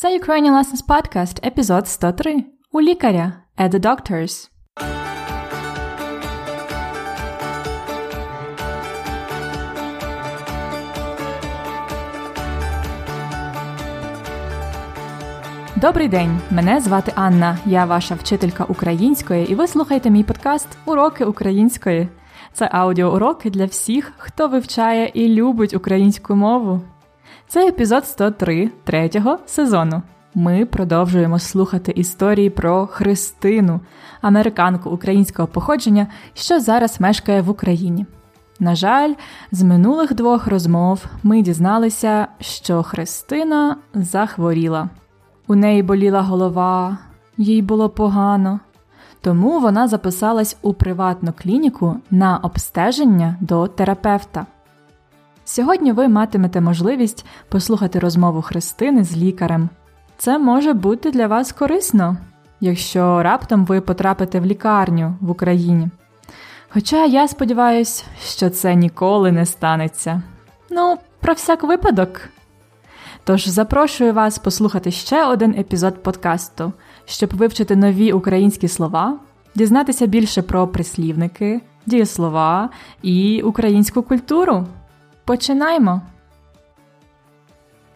Це Ukrainian Lessons Podcast, епізод 103. У лікаря at the doctors. Добрий день! Мене звати Анна. Я ваша вчителька української, і ви слухаєте мій подкаст Уроки української. Це аудіоуроки для всіх, хто вивчає і любить українську мову. Це епізод 103 третього сезону. Ми продовжуємо слухати історії про Христину, американку українського походження, що зараз мешкає в Україні. На жаль, з минулих двох розмов ми дізналися, що Христина захворіла. У неї боліла голова, їй було погано, тому вона записалась у приватну клініку на обстеження до терапевта. Сьогодні ви матимете можливість послухати розмову Христини з лікарем. Це може бути для вас корисно, якщо раптом ви потрапите в лікарню в Україні. Хоча я сподіваюся, що це ніколи не станеться. Ну, про всяк випадок. Тож запрошую вас послухати ще один епізод подкасту, щоб вивчити нові українські слова, дізнатися більше про прислівники, дієслова і українську культуру. Починаємо!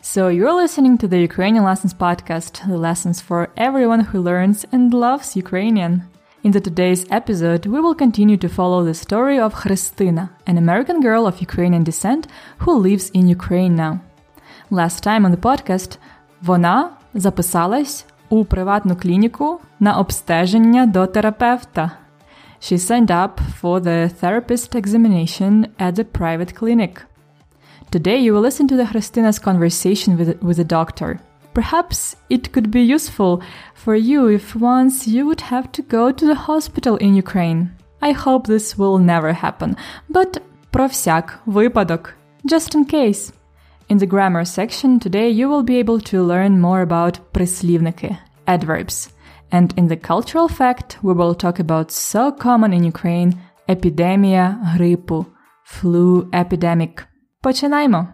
So, you're listening to the Ukrainian Lessons podcast, the lessons for everyone who learns and loves Ukrainian. In the today's episode, we will continue to follow the story of Christina, an American girl of Ukrainian descent who lives in Ukraine now. Last time on the podcast, вона записалась у приватну клініку на обстеження до терапевта. She signed up for the therapist examination at the private clinic. Today you will listen to the Christina's conversation with, with the doctor. Perhaps it could be useful for you if once you would have to go to the hospital in Ukraine. I hope this will never happen, but про всяк випадок, just in case. In the grammar section today you will be able to learn more about прислівники, adverbs. And in the cultural fact we will talk about so common in Ukraine епідемія грипу, flu epidemic. Починаймо!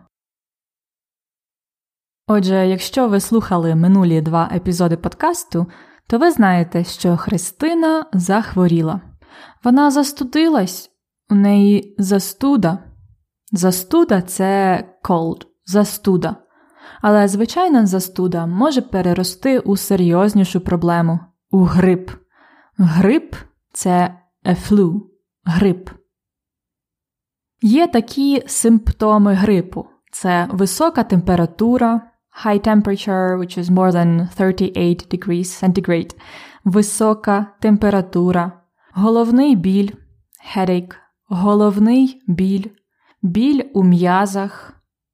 Отже, якщо ви слухали минулі два епізоди подкасту, то ви знаєте, що Христина захворіла. Вона застудилась, у неї застуда. Застуда це cold, застуда. Але звичайна застуда може перерости у серйознішу проблему у грип. Грип це a flu, грип. Є такі симптоми грипу: це висока температура, high temperature, which is more than 38 degrees centigrade, висока температура, головний біль, headache, головний біль, біль у м'язах,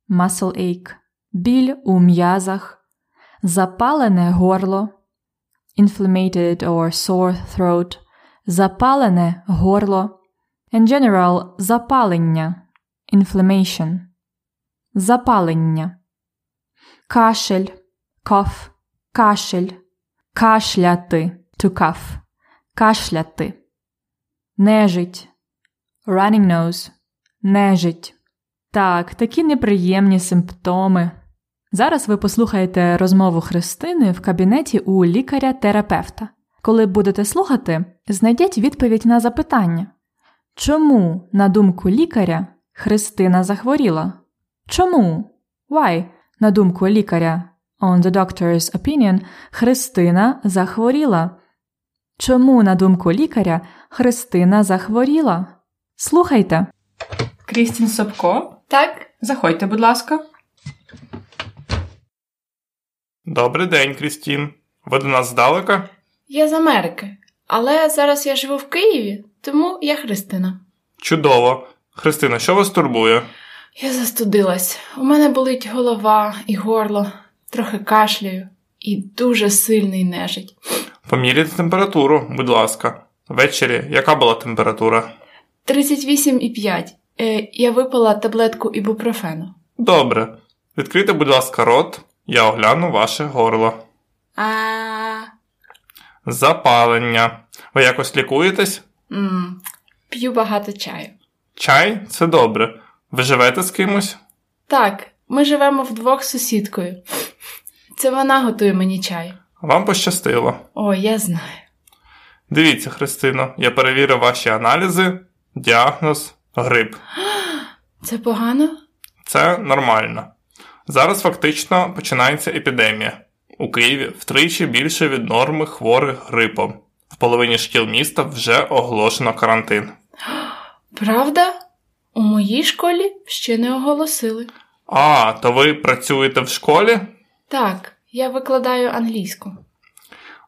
muscle ache, біль у м'язах, запалене горло, inflamed or sore throat, запалене горло. In general, запалення, inflammation, запалення, кашель, cough, кашель, кашляти, to cough, кашляти, нежить, running nose, нежить. Так, такі неприємні симптоми. Зараз ви послухаєте розмову Христини в кабінеті у лікаря-терапевта. Коли будете слухати, знайдіть відповідь на запитання. Чому, на думку лікаря, Христина захворіла? Чому? Why, на думку лікаря, on the doctor's opinion, Христина захворіла? Чому, на думку лікаря, Христина захворіла? Слухайте. Крістін Собко. Так, Заходьте, будь ласка. Добрий день, Крістін. Ви до нас здалека? я з Америки, але зараз я живу в Києві, тому я Христина. Чудово. Христина, що вас турбує? Я застудилась. У мене болить голова і горло, трохи кашляю і дуже сильний нежить. Поміряйте температуру, будь ласка. Ввечері яка була температура? 38,5. Е, я випила таблетку ібупрофену. Добре. Відкрийте, будь ласка, рот, я огляну ваше горло. А Запалення. Ви якось лікуєтесь? М, п'ю багато чаю. Чай це добре. Ви живете з кимось? Так, ми живемо вдвох з сусідкою. Це вона готує мені чай. Вам пощастило. О, я знаю. Дивіться, Христино, я перевірив ваші аналізи, діагноз, грип. Це погано? Це нормально. Зараз фактично починається епідемія. У Києві втричі більше від норми хворих грипом. В половині шкіл міста вже оголошено карантин. Правда? У моїй школі ще не оголосили. А, то ви працюєте в школі? Так, я викладаю англійську.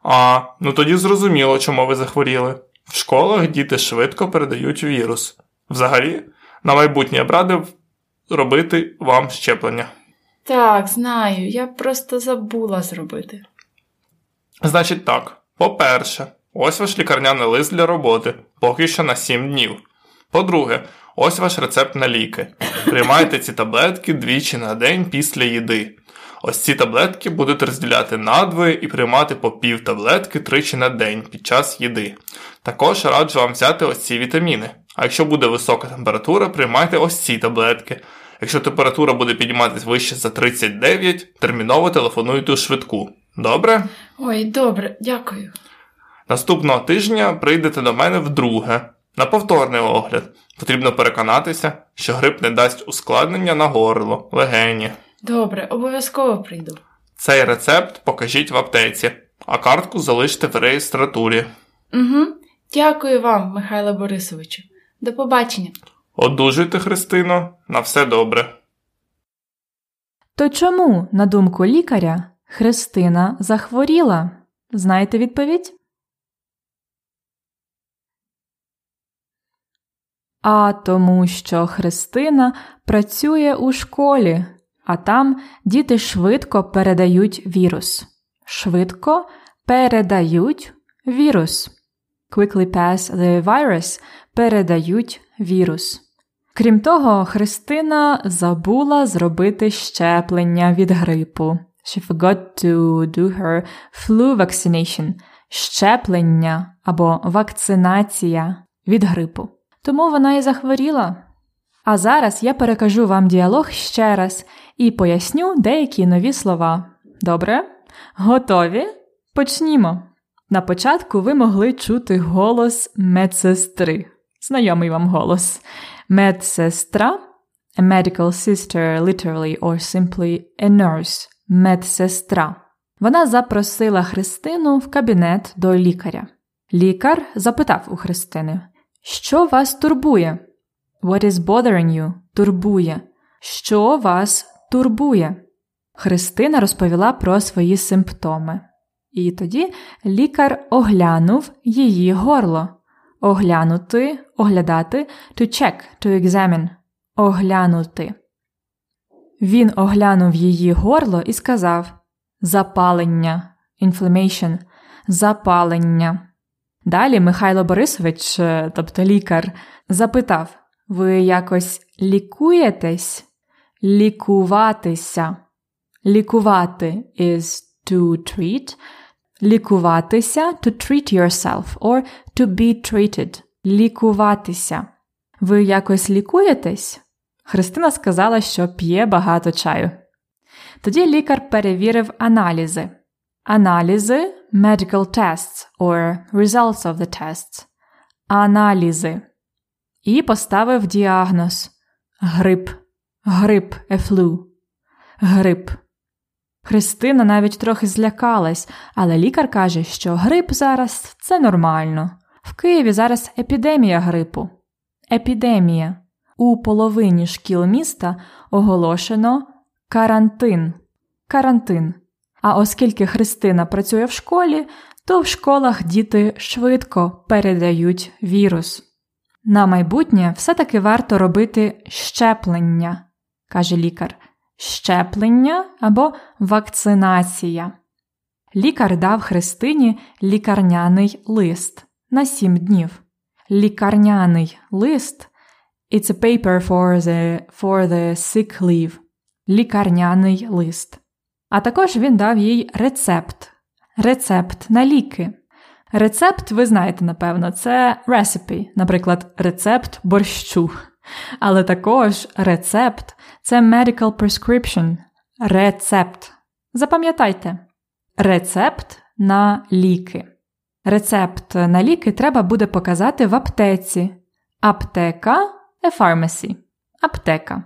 А, ну тоді зрозуміло, чому ви захворіли. В школах діти швидко передають вірус. Взагалі, на майбутнє я б радив робити вам щеплення. Так, знаю, я просто забула зробити. Значить так, по-перше, ось ваш лікарняний лист для роботи, поки що на 7 днів. По-друге, ось ваш рецепт на ліки. Приймайте ці таблетки двічі на день після їди. Ось ці таблетки будете розділяти надвоє і приймати по пів таблетки тричі на день під час їди. Також раджу вам взяти ось ці вітаміни. А якщо буде висока температура, приймайте ось ці таблетки. Якщо температура буде підніматись вище за 39, терміново телефонуйте у швидку. Добре? Ой, добре, дякую. Наступного тижня прийдете до мене вдруге на повторний огляд. Потрібно переконатися, що грип не дасть ускладнення на горло, легені. Добре, обов'язково прийду. Цей рецепт покажіть в аптеці, а картку залиште в реєстратурі. Угу. Дякую вам, Михайло Борисовичу. До побачення. Одужуйте, Христино, на все добре. То чому, на думку лікаря, Христина захворіла? Знаєте відповідь? А тому, що Христина працює у школі, а там діти швидко передають вірус. Швидко передають вірус. Quickly pass the virus передають вірус. Крім того, Христина забула зробити щеплення від грипу. She forgot to do her flu vaccination. Щеплення або вакцинація від грипу. Тому вона і захворіла. А зараз я перекажу вам діалог ще раз і поясню деякі нові слова. Добре? Готові? Почнімо. На початку ви могли чути голос медсестри. Знайомий вам голос. Медсестра a medical sister, literally or simply a nurse. Медсестра. Вона запросила Христину в кабінет до лікаря. Лікар запитав у Христини, що вас турбує? What is bothering you? Турбує. Що вас турбує? Христина розповіла про свої симптоми. І тоді лікар оглянув її горло. Оглянути, оглядати, to check, to examine. Оглянути. Він оглянув її горло і сказав запалення, inflammation, запалення. Далі Михайло Борисович, е, тобто лікар, запитав: Ви якось лікуєтесь? Лікуватися. Лікувати is to treat. Лікуватися to treat yourself or to be treated. Лікуватися. Ви якось лікуєтесь? Христина сказала, що п'є багато чаю. Тоді лікар перевірив аналізи. Аналізи medical tests or results of the tests. Аналізи. І поставив діагноз грип. Грип a flu. Грип. Христина навіть трохи злякалась, але лікар каже, що грип зараз це нормально. В Києві зараз епідемія грипу. Епідемія. У половині шкіл міста оголошено карантин. Карантин. А оскільки Христина працює в школі, то в школах діти швидко передають вірус. На майбутнє все-таки варто робити щеплення, каже лікар. Щеплення або вакцинація. Лікар дав Христині лікарняний лист на сім днів. Лікарняний лист It's a paper for the, for the sick leave. Лікарняний лист. А також він дав їй рецепт. Рецепт на ліки. Рецепт, ви знаєте, напевно, це recipe, наприклад, рецепт борщу. Але також рецепт це medical prescription. Рецепт. Запам'ятайте рецепт на ліки. Рецепт на ліки треба буде показати в аптеці. Аптека a pharmacy. Аптека.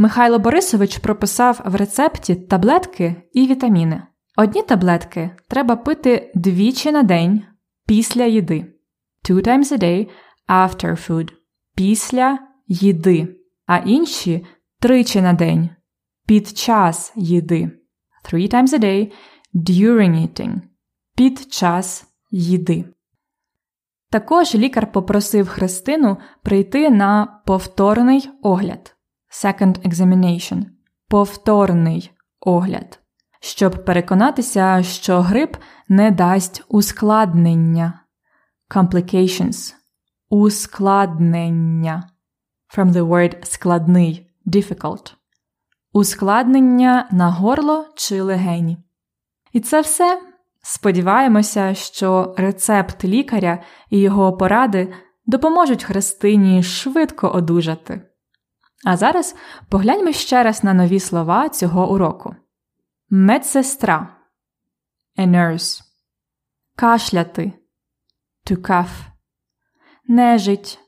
Михайло Борисович прописав в рецепті таблетки і вітаміни. Одні таблетки треба пити двічі на день після їди. Two times a day after food. Після їди. А інші тричі на день під час їди. Three times a day during eating. Під час їди. Також лікар попросив Христину прийти на повторний огляд second examination. Повторний огляд, щоб переконатися, що грип не дасть ускладнення complications. Ускладнення. From the word складний difficult. Ускладнення на горло чи легені. І це все. Сподіваємося, що рецепт лікаря і його поради допоможуть Христині швидко одужати. А зараз погляньмо ще раз на нові слова цього уроку: медсестра, a nurse, кашляти, to cough, нежить,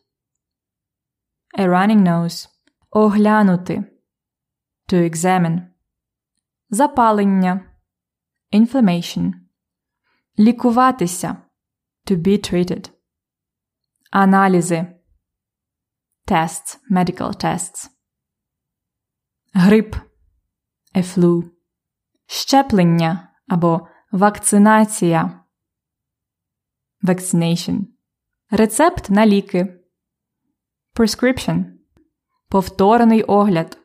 a running nose, оглянути, to examine, запалення, inflammation, лікуватися, to be treated, аналізи, tests, medical tests, грип, a flu, щеплення або вакцинація, vaccination, рецепт на ліки, prescription, повторений огляд,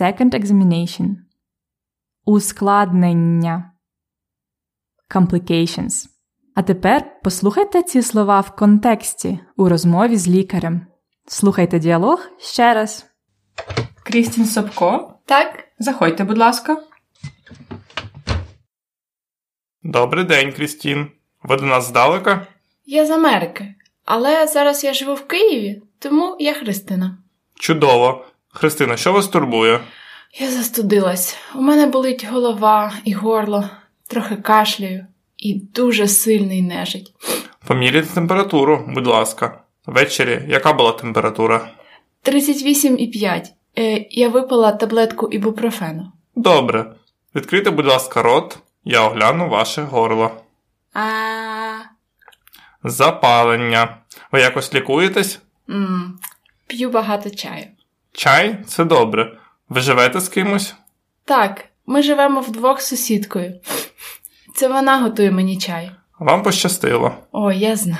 second examination, ускладнення, complications. А тепер послухайте ці слова в контексті у розмові з лікарем. Слухайте діалог ще раз. Крістін Собко. Так, Заходьте, будь ласка. Добрий день, Крістін. Ви до нас здалека? я з Америки, але зараз я живу в Києві, тому я Христина. Чудово. Христина, що вас турбує? Я застудилась. У мене болить голова і горло, трохи кашляю і дуже сильний нежить. Поміряйте температуру, будь ласка. Ввечері яка була температура? 38,5. Е, я випила таблетку ібупрофену. Добре. Відкрийте, будь ласка, рот, я огляну ваше горло. А Запалення. Ви якось лікуєтесь? м, п'ю багато чаю. Чай це добре. Ви живете з кимось? Так, ми живемо вдвох з сусідкою. Це вона готує мені чай. Вам пощастило. О, я знаю.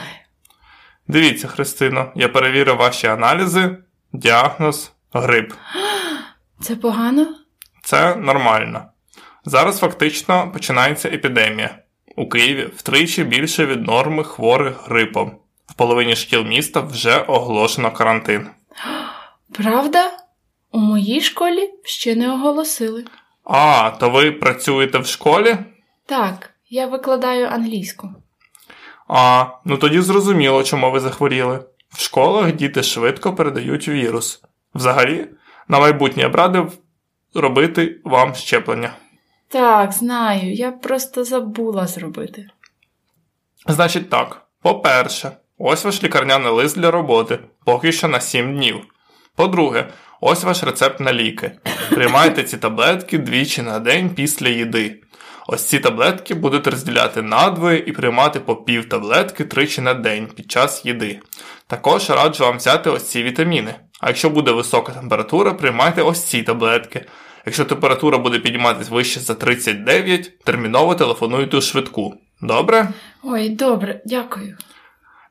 Дивіться, Христино, я перевірив ваші аналізи, діагноз, грип. Це погано? Це нормально. Зараз фактично починається епідемія. У Києві втричі більше від норми хворих грипом. В половині шкіл міста вже оголошено карантин. Правда? У моїй школі ще не оголосили. А, то ви працюєте в школі? Так, я викладаю англійську. А, ну тоді зрозуміло, чому ви захворіли. В школах діти швидко передають вірус. Взагалі, на майбутнє я б радив робити вам щеплення. Так, знаю, я просто забула зробити. Значить так, по-перше, ось ваш лікарняний лист для роботи, поки що на 7 днів. По-друге, ось ваш рецепт на ліки. Приймайте ці таблетки двічі на день після їди. Ось ці таблетки будуть розділяти надвоє і приймати по пів таблетки тричі на день під час їди. Також раджу вам взяти ось ці вітаміни. А якщо буде висока температура, приймайте ось ці таблетки. Якщо температура буде підніматись вище за 39, терміново телефонуйте у швидку. Добре? Ой, добре, дякую.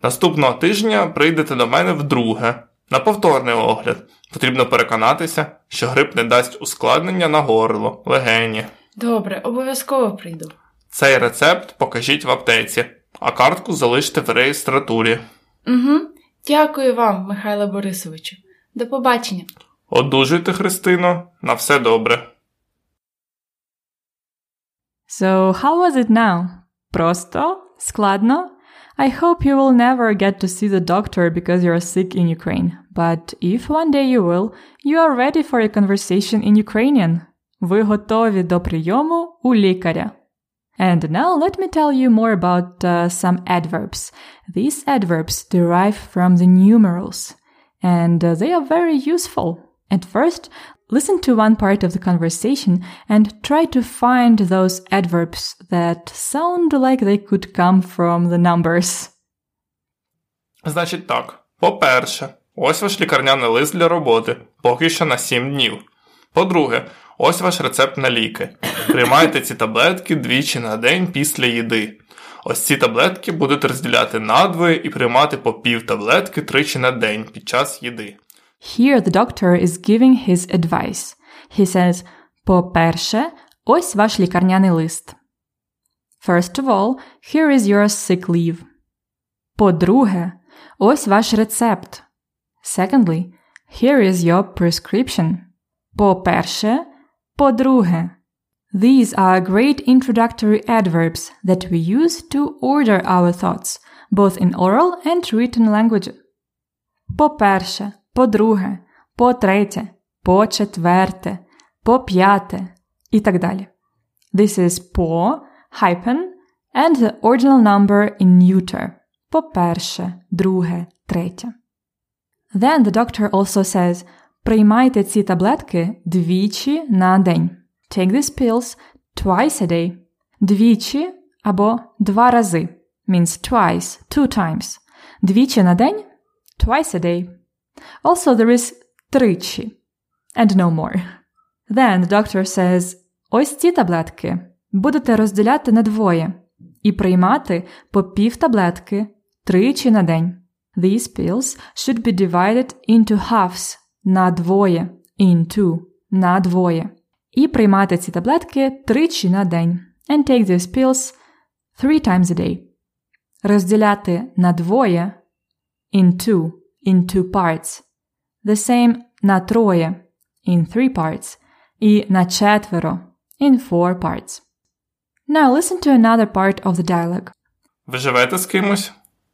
Наступного тижня прийдете до мене вдруге на повторний огляд. Потрібно переконатися, що грип не дасть ускладнення на горло, легені. Добре, обов'язково прийду. Цей рецепт покажіть в аптеці, а картку залиште в реєстратурі. Угу. Дякую вам, Михайло Борисовичу. До побачення. Одужуйте, Христино, на все добре. So, how was it now? Просто? Складно? I hope you will never get to see the doctor because you're sick in Ukraine. But if one day you will, you are ready for a conversation in Ukrainian. Ви готові до прийому у лікаря. And now let me tell you more about uh, some adverbs. These adverbs derive from the numerals, and uh, they are very useful. At first, listen to one part of the conversation and try to find those adverbs that sound like they could come from the numbers. Значить так. По-перше, ось ваш лікарняний лист для роботи, поки що на 7 днів. По-друге, ось ваш рецепт на ліки. Приймайте ці таблетки двічі на день після їди. Ось ці таблетки будете розділяти надвоє і приймати по пів таблетки тричі на день під час їди. Here the doctor is giving his advice. He says, по-перше, ось ваш лікарняний лист. First of all, here is your sick leave. По-друге, ось ваш рецепт. Secondly, here is your prescription. По-перше, по-друге. These are great introductory adverbs that we use to order our thoughts, both in oral and written language. По-перше, по-друге, по-третє, по-четверте, по-п'яте і так далі. This is по, hyphen, and the ordinal number in neuter. По-перше, друге, третє. Then the doctor also says, приймайте ці таблетки двічі на день. Take these pills twice a day. Двічі або два рази means twice, two times. Двічі на день twice a day. Also, there is тричі and no more. Then the doctor says, ось ці таблетки будете розділяти на двоє і приймати по пів таблетки тричі на день. These pills should be divided into halves на двоє, into, на двоє. І приймати ці таблетки тричі на день. And take these pills three times a day. Розділяти на двоє in two, in two parts. The same на троє in three parts. І на четверо in four parts. Now listen to another part of the dialogue. Ви живете з кимось?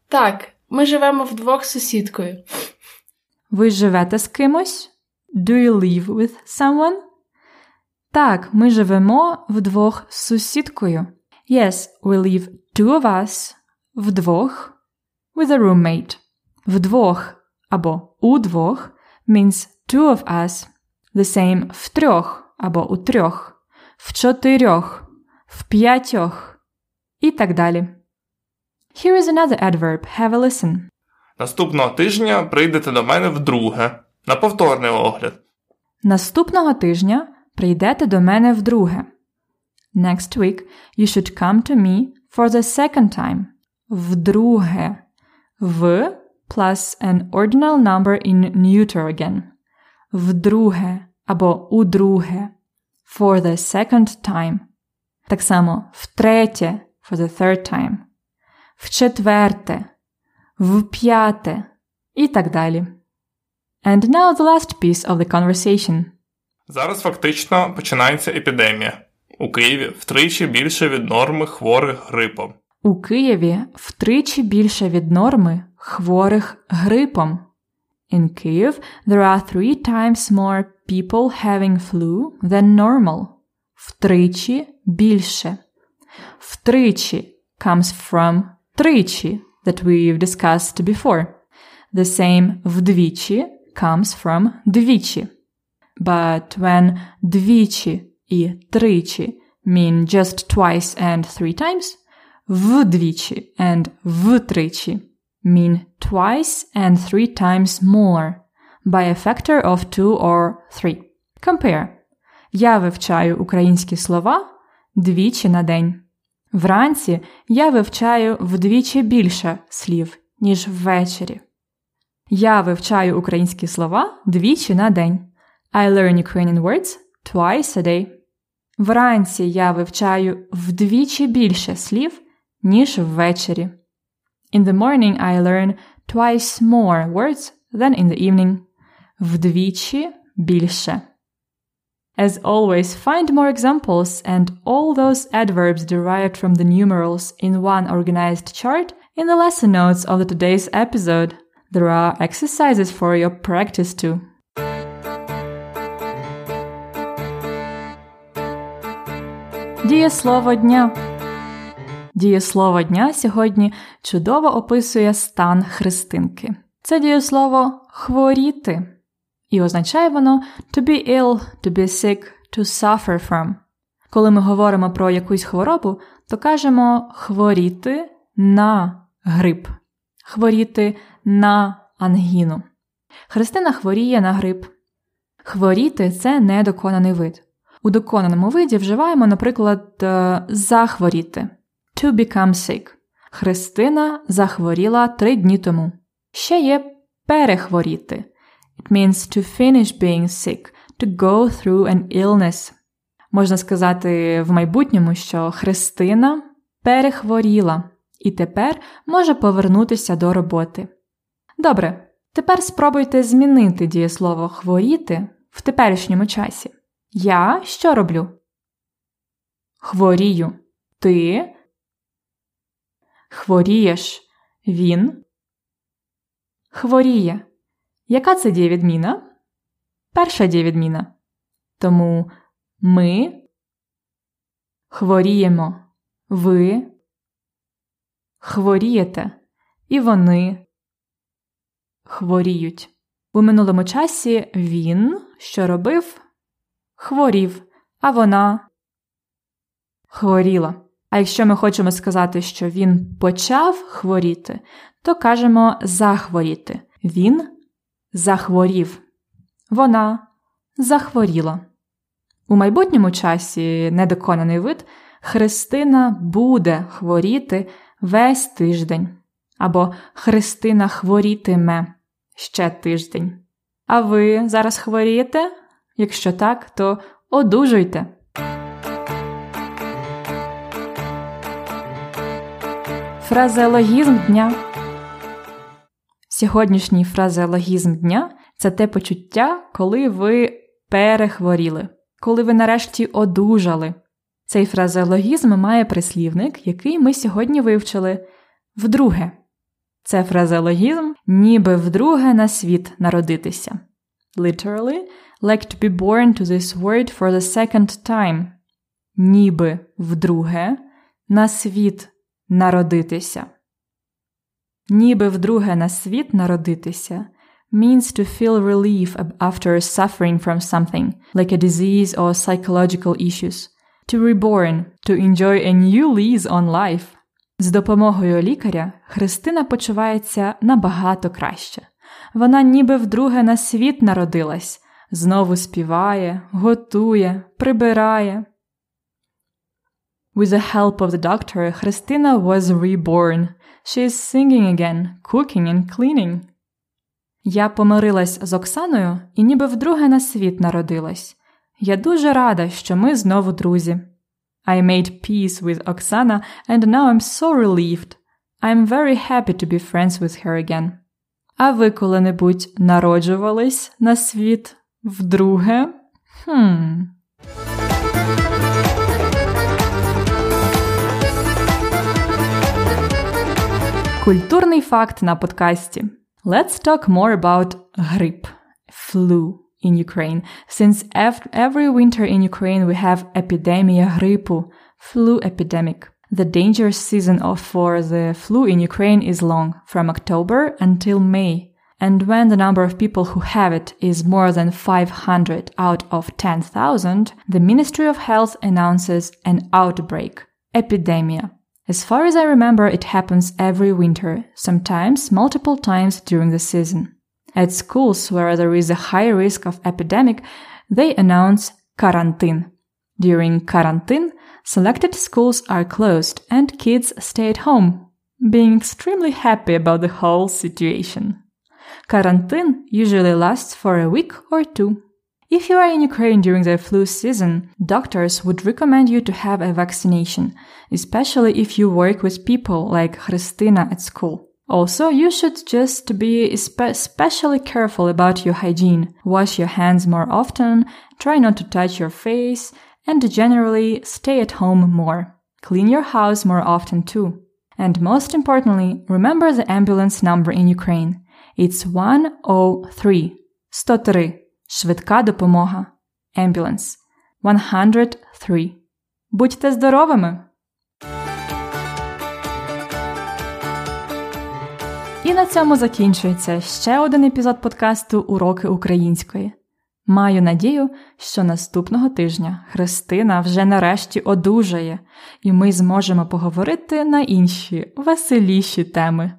Так, ми живемо вдвох з сусідкою. Ви живете з кимось? Do you live with someone? Так, ми живемо вдвох з сусідкою. Yes, we live two of us вдвох with a roommate. Вдвох або удвох means two of us. The same втрьох або у трьох, в чотирьох, в п'ятьох і так далі. Here is another adverb. Have a listen. Наступного тижня прийдете до мене вдруге на повторний огляд. Наступного тижня прийдете до мене вдруге. Next week you should come to me for the second time. Вдруге. В plus an ordinal number in neuter again. Вдруге або удруге. For the second time. Так само втретє for the third time. В-четверте. В-п'яте. І так далі. And now the last piece of the conversation. Зараз фактично починається епідемія. У Києві втричі більше від норми хворих грипом. У Києві втричі більше від норми хворих грипом. In Kyiv, there are three times more people having flu than normal. Втричі більше. Втричі comes from тричі that we've discussed before. The same вдвічі comes from двічі. But when двічі і тричі mean just twice and three times, вдвічі and втричі mean twice and three times more by a factor of two or three. Compare. Я вивчаю українські слова двічі на день. Вранці я вивчаю вдвічі більше слів, ніж ввечері. Я вивчаю українські слова двічі на день. I learn Ukrainian words twice a day. Вранці я вивчаю вдвічі більше слів, ніж ввечері. In the morning I learn twice more words than in the evening. Вдвічі більше. As always, find more examples and all those adverbs derived from the numerals in one organized chart in the lesson notes of the today's episode. There are exercises for your practice too. Дієслово дня. Дієслово дня сьогодні чудово описує стан Христинки. Це дієслово хворіти. І означає воно to be ill, to be sick, to suffer from. Коли ми говоримо про якусь хворобу, то кажемо хворіти на грип, хворіти на ангіну. Христина хворіє на грип. Хворіти це недоконаний вид. У доконаному виді вживаємо, наприклад, е, захворіти to become sick. Христина захворіла три дні тому. Ще є перехворіти. It means to finish being sick, to go through an illness. Можна сказати в майбутньому, що Христина перехворіла і тепер може повернутися до роботи. Добре, тепер спробуйте змінити дієслово хворіти в теперішньому часі. Я що роблю? Хворію. Ти хворієш. Він хворіє. Яка це дієвідміна? Перша дієвідміна. Тому ми хворіємо. Ви хворієте. І вони хворіють. У минулому часі він, що робив, хворів, а вона хворіла. А якщо ми хочемо сказати, що він почав хворіти, то кажемо захворіти. Він захворів. Вона захворіла. У майбутньому часі недоконаний вид Христина буде хворіти весь тиждень. Або Христина хворітиме ще тиждень. А ви зараз хворієте? Якщо так, то одужуйте. Фразеологізм дня. Сьогоднішній фразеологізм дня це те почуття, коли ви перехворіли, коли ви нарешті одужали. Цей фразеологізм має прислівник, який ми сьогодні вивчили вдруге. Це фразеологізм ніби вдруге на світ народитися. Literally, like to be born to this word for the second time. Ніби вдруге на світ народитися. Ніби вдруге на світ народитися means to feel relief after suffering from something, like a disease or psychological issues. To reborn, to enjoy a new lease on life. З допомогою лікаря Христина почувається набагато краще. Вона ніби вдруге на світ народилась, знову співає, готує, прибирає. With the help of the doctor, Христина was reborn. She is singing again, cooking and cleaning. Я помирилась з Оксаною і ніби вдруге на світ народилась. Я дуже рада, що ми знову друзі. I made peace with Oksana and now I'm so relieved. I'm very happy to be friends with her again. А ви коли-небудь народжувались на світ вдруге? Хм. Культурний факт на подкасті. Let's talk more about грип, flu in Ukraine, since every winter in Ukraine we have epidemia gripu, flu epidemic. The dangerous season for the flu in Ukraine is long, from October until May. And when the number of people who have it is more than 500 out of 10,000, the Ministry of Health announces an outbreak, epidemia. As far as I remember, it happens every winter, sometimes multiple times during the season. At schools where there is a high risk of epidemic, they announce quarantine. During quarantine, selected schools are closed and kids stay at home, being extremely happy about the whole situation. Quarantine usually lasts for a week or two. If you are in Ukraine during the flu season, doctors would recommend you to have a vaccination, especially if you work with people like Christina at school. Also, you should just be especially careful about your hygiene. Wash your hands more often, try not to touch your face, and generally stay at home more. Clean your house more often too. And most importantly, remember the ambulance number in Ukraine. It's 103. 103. Швидка допомога. Ambulance. 103. Будьте здоровими! І на цьому закінчується ще один епізод подкасту Уроки української. Маю надію, що наступного тижня Христина вже нарешті одужає, і ми зможемо поговорити на інші веселіші теми,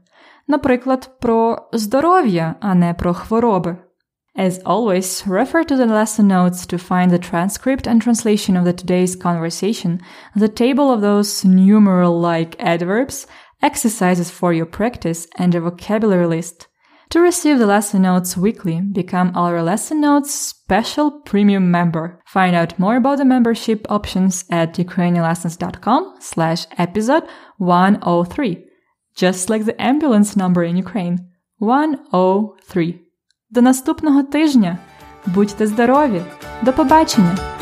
наприклад, про здоров'я, а не про хвороби. As always, refer to the lesson notes to find the transcript and translation of the today's conversation, the table of those numeral-like adverbs, exercises for your practice, and a vocabulary list. To receive the lesson notes weekly, become our lesson notes special premium member. Find out more about the membership options at ukrainianlessons.com slash episode 103. Just like the ambulance number in Ukraine. 103. До наступного тижня. Будьте здорові! До побачення!